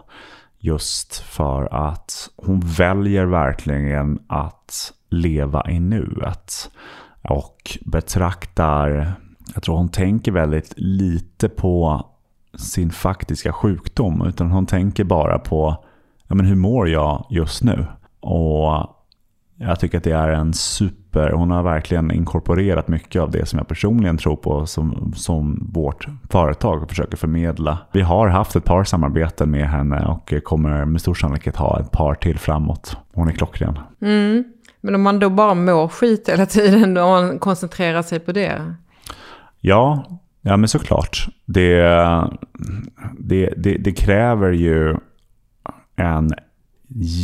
Just för att hon väljer verkligen att leva i nuet. Och betraktar, jag tror hon tänker väldigt lite på sin faktiska sjukdom. Utan hon tänker bara på, ja men hur mår jag just nu? Och jag tycker att det är en super, hon har verkligen inkorporerat mycket av det som jag personligen tror på som, som vårt företag försöker förmedla. Vi har haft ett par samarbeten med henne och kommer med stor sannolikhet ha ett par till framåt. Hon är klockren. Mm. Men om man då bara mår skit hela tiden och man koncentrerar sig på det? Ja, ja men såklart. Det, det, det, det kräver ju en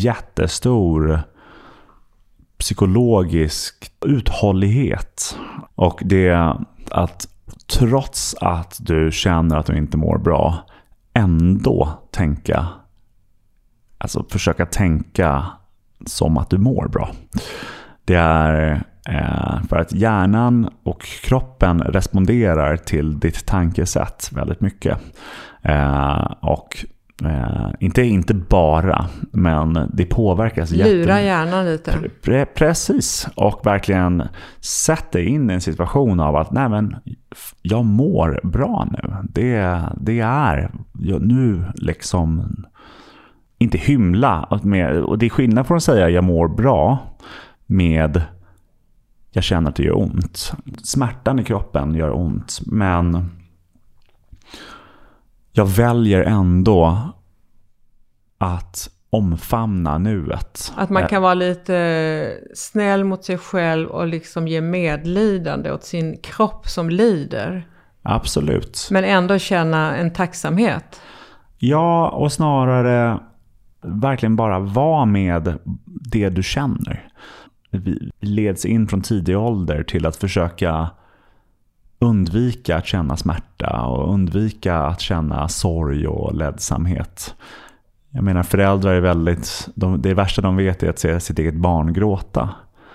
jättestor psykologisk uthållighet. Och det att trots att du känner att du inte mår bra, ändå tänka, alltså försöka tänka som att du mår bra. Det är eh, för att hjärnan och kroppen responderar till ditt tankesätt väldigt mycket. Eh, och Eh, inte, inte bara, men det påverkas jättemycket. Lura hjärnan lite. Pre precis, och verkligen sätta in i en situation av att nej men, jag mår bra nu. Det, det är jag, nu liksom, inte hymla. Med, och det är skillnad från att säga jag mår bra med jag känner att det gör ont. Smärtan i kroppen gör ont, men jag väljer ändå att omfamna nuet. Att man kan vara lite snäll mot sig själv och liksom ge medlidande åt sin kropp som lider. Absolut. Men ändå känna en tacksamhet. Ja, och snarare verkligen bara vara med det du känner. Vi leds in från tidig ålder till att försöka undvika att känna smärta och undvika att känna sorg och ledsamhet. Jag menar föräldrar är väldigt, de, det värsta de vet är att se sitt eget barn gråta.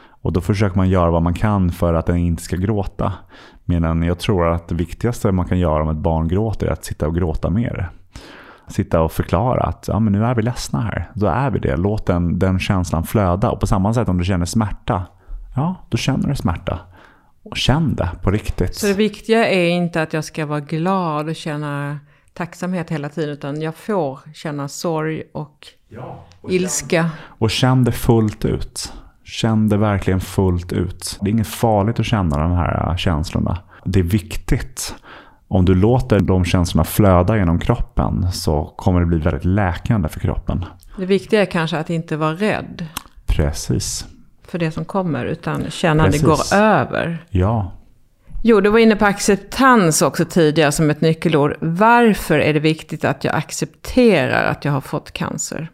Och då försöker man göra vad man kan för att den inte ska gråta. Medan jag tror att det viktigaste man kan göra om ett barn gråter är att sitta och gråta med Sitta och förklara att ja, men nu är vi ledsna här. Då är vi det. Låt den, den känslan flöda. Och på samma sätt om du känner smärta. Ja, då känner du smärta. Och känn det på riktigt. Så det viktiga är inte att jag ska vara glad och känna tacksamhet hela tiden. Utan jag får känna sorg och, ja, och ilska. Känn, och känn det fullt ut. Känn det verkligen fullt ut. Det är inget farligt att känna de här känslorna. Det är viktigt. Om du låter de känslorna flöda genom kroppen så kommer det bli väldigt läkande för kroppen. Det viktiga är kanske att inte vara rädd. Precis. För det som kommer, utan känna att det går över. Ja, Jo, du var inne på acceptans också tidigare som ett nyckelord. Varför är det viktigt att jag accepterar att jag har fått cancer?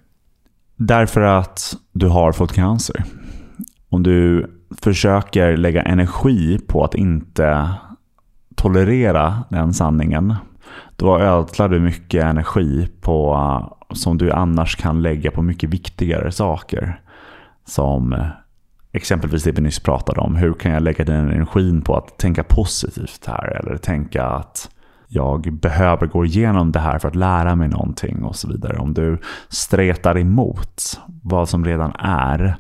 Därför att du har fått cancer. Om du försöker lägga energi på att inte tolerera den sanningen, då ödslar du mycket energi på som du annars kan lägga på mycket viktigare saker. Som exempelvis det vi nyss pratade om. Hur kan jag lägga den energin på att tänka positivt här? Eller tänka att jag behöver gå igenom det här för att lära mig någonting och så vidare. Om du stretar emot vad som redan är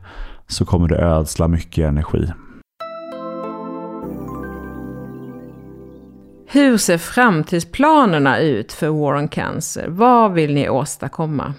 så kommer du ödsla mycket energi. Hur ser framtidsplanerna ut för War on Cancer? Vad vill ni åstadkomma?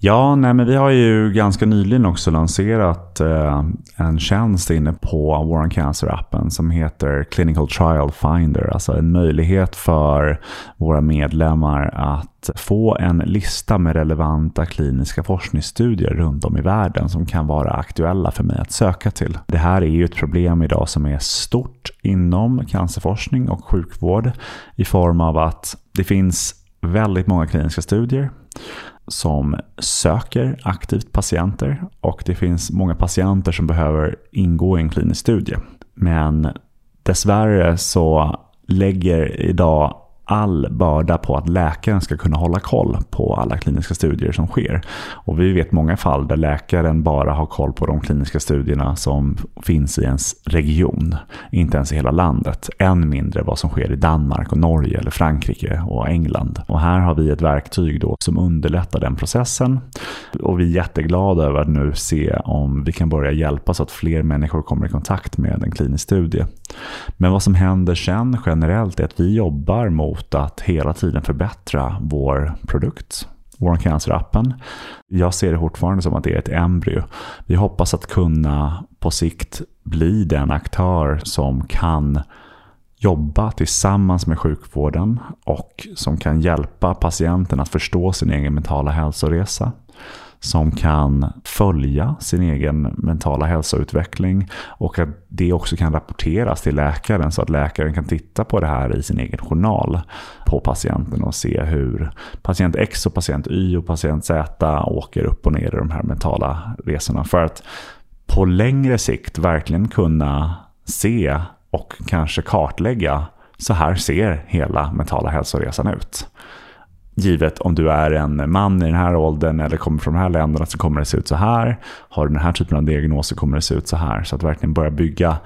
Ja, nej, men vi har ju ganska nyligen också lanserat eh, en tjänst inne på War Cancer-appen som heter Clinical Trial Finder. Alltså en möjlighet för våra medlemmar att få en lista med relevanta kliniska forskningsstudier runt om i världen som kan vara aktuella för mig att söka till. Det här är ju ett problem idag som är stort inom cancerforskning och sjukvård i form av att det finns väldigt många kliniska studier som söker aktivt patienter och det finns många patienter som behöver ingå i en klinisk studie. Men dessvärre så lägger idag all börda på att läkaren ska kunna hålla koll på alla kliniska studier som sker. Och vi vet många fall där läkaren bara har koll på de kliniska studierna som finns i ens region. Inte ens i hela landet. Än mindre vad som sker i Danmark, och Norge, eller Frankrike och England. Och här har vi ett verktyg då som underlättar den processen. Och vi är jätteglada över att nu se om vi kan börja hjälpa så att fler människor kommer i kontakt med en klinisk studie. Men vad som händer sen generellt är att vi jobbar mot mot att hela tiden förbättra vår produkt. Vår cancerappen. Jag ser det fortfarande som att det är ett embryo. Vi hoppas att kunna på sikt bli den aktör som kan jobba tillsammans med sjukvården och som kan hjälpa patienten att förstå sin egen mentala hälsoresa som kan följa sin egen mentala hälsoutveckling och att det också kan rapporteras till läkaren så att läkaren kan titta på det här i sin egen journal på patienten och se hur patient X och patient Y och patient Z åker upp och ner i de här mentala resorna. För att på längre sikt verkligen kunna se och kanske kartlägga så här ser hela mentala hälsoresan ut givet om du är en man i den här åldern eller kommer från de här länderna så kommer det se ut så här. Har du den här typen av diagnoser kommer det se ut så här. Så att verkligen börja bygga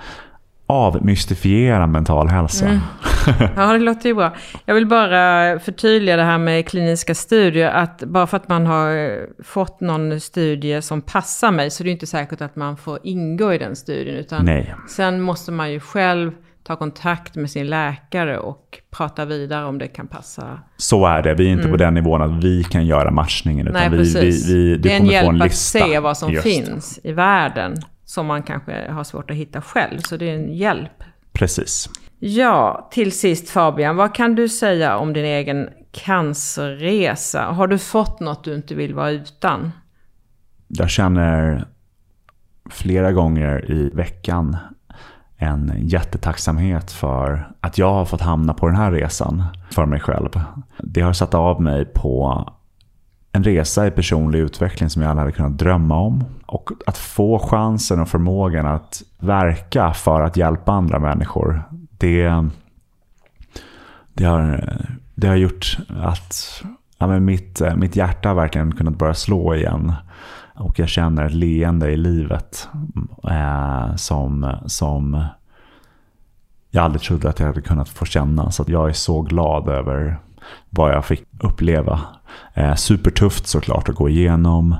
avmystifiera mental hälsa. Mm. Ja, det låter ju bra. Jag vill bara förtydliga det här med kliniska studier. Att bara för att man har fått någon studie som passar mig så är det inte säkert att man får ingå i den studien. Utan Nej. Sen måste man ju själv ta kontakt med sin läkare och prata vidare om det kan passa. Så är det. Vi är inte mm. på den nivån att vi kan göra matchningen. Utan Nej, vi, precis. Vi, vi, det är en hjälp att se vad som Just. finns i världen. Som man kanske har svårt att hitta själv. Så det är en hjälp. Precis. Ja, till sist Fabian. Vad kan du säga om din egen cancerresa? Har du fått något du inte vill vara utan? Jag känner flera gånger i veckan en jättetacksamhet för att jag har fått hamna på den här resan för mig själv. Det har satt av mig på en resa i personlig utveckling som jag aldrig hade kunnat drömma om. Och att få chansen och förmågan att verka för att hjälpa andra människor. Det, det, har, det har gjort att ja, men mitt, mitt hjärta verkligen kunnat börja slå igen. Och jag känner ett leende i livet eh, som, som jag aldrig trodde att jag hade kunnat få känna. Så jag är så glad över vad jag fick uppleva. Eh, supertufft såklart att gå igenom.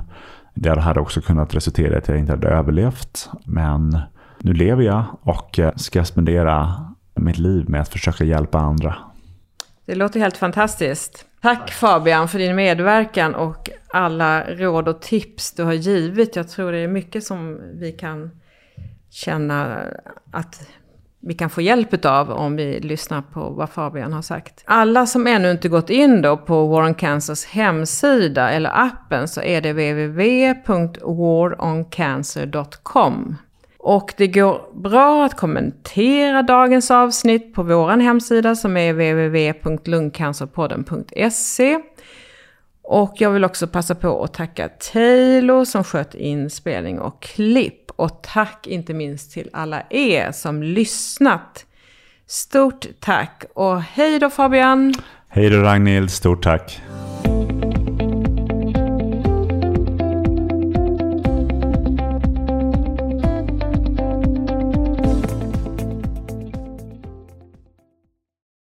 Det hade också kunnat resultera i att jag inte hade överlevt. Men nu lever jag och eh, ska spendera mitt liv med att försöka hjälpa andra. Det låter helt fantastiskt. Tack Fabian för din medverkan och alla råd och tips du har givit. Jag tror det är mycket som vi kan känna att vi kan få hjälp av om vi lyssnar på vad Fabian har sagt. Alla som ännu inte gått in då på Warren Cancers hemsida eller appen så är det www.waroncancer.com. Och det går bra att kommentera dagens avsnitt på vår hemsida som är www.lungcancerpodden.se. Och jag vill också passa på att tacka Taylor som sköt inspelning och klipp. Och tack inte minst till alla er som lyssnat. Stort tack och hej då Fabian! Hej då Ragnhild, stort tack!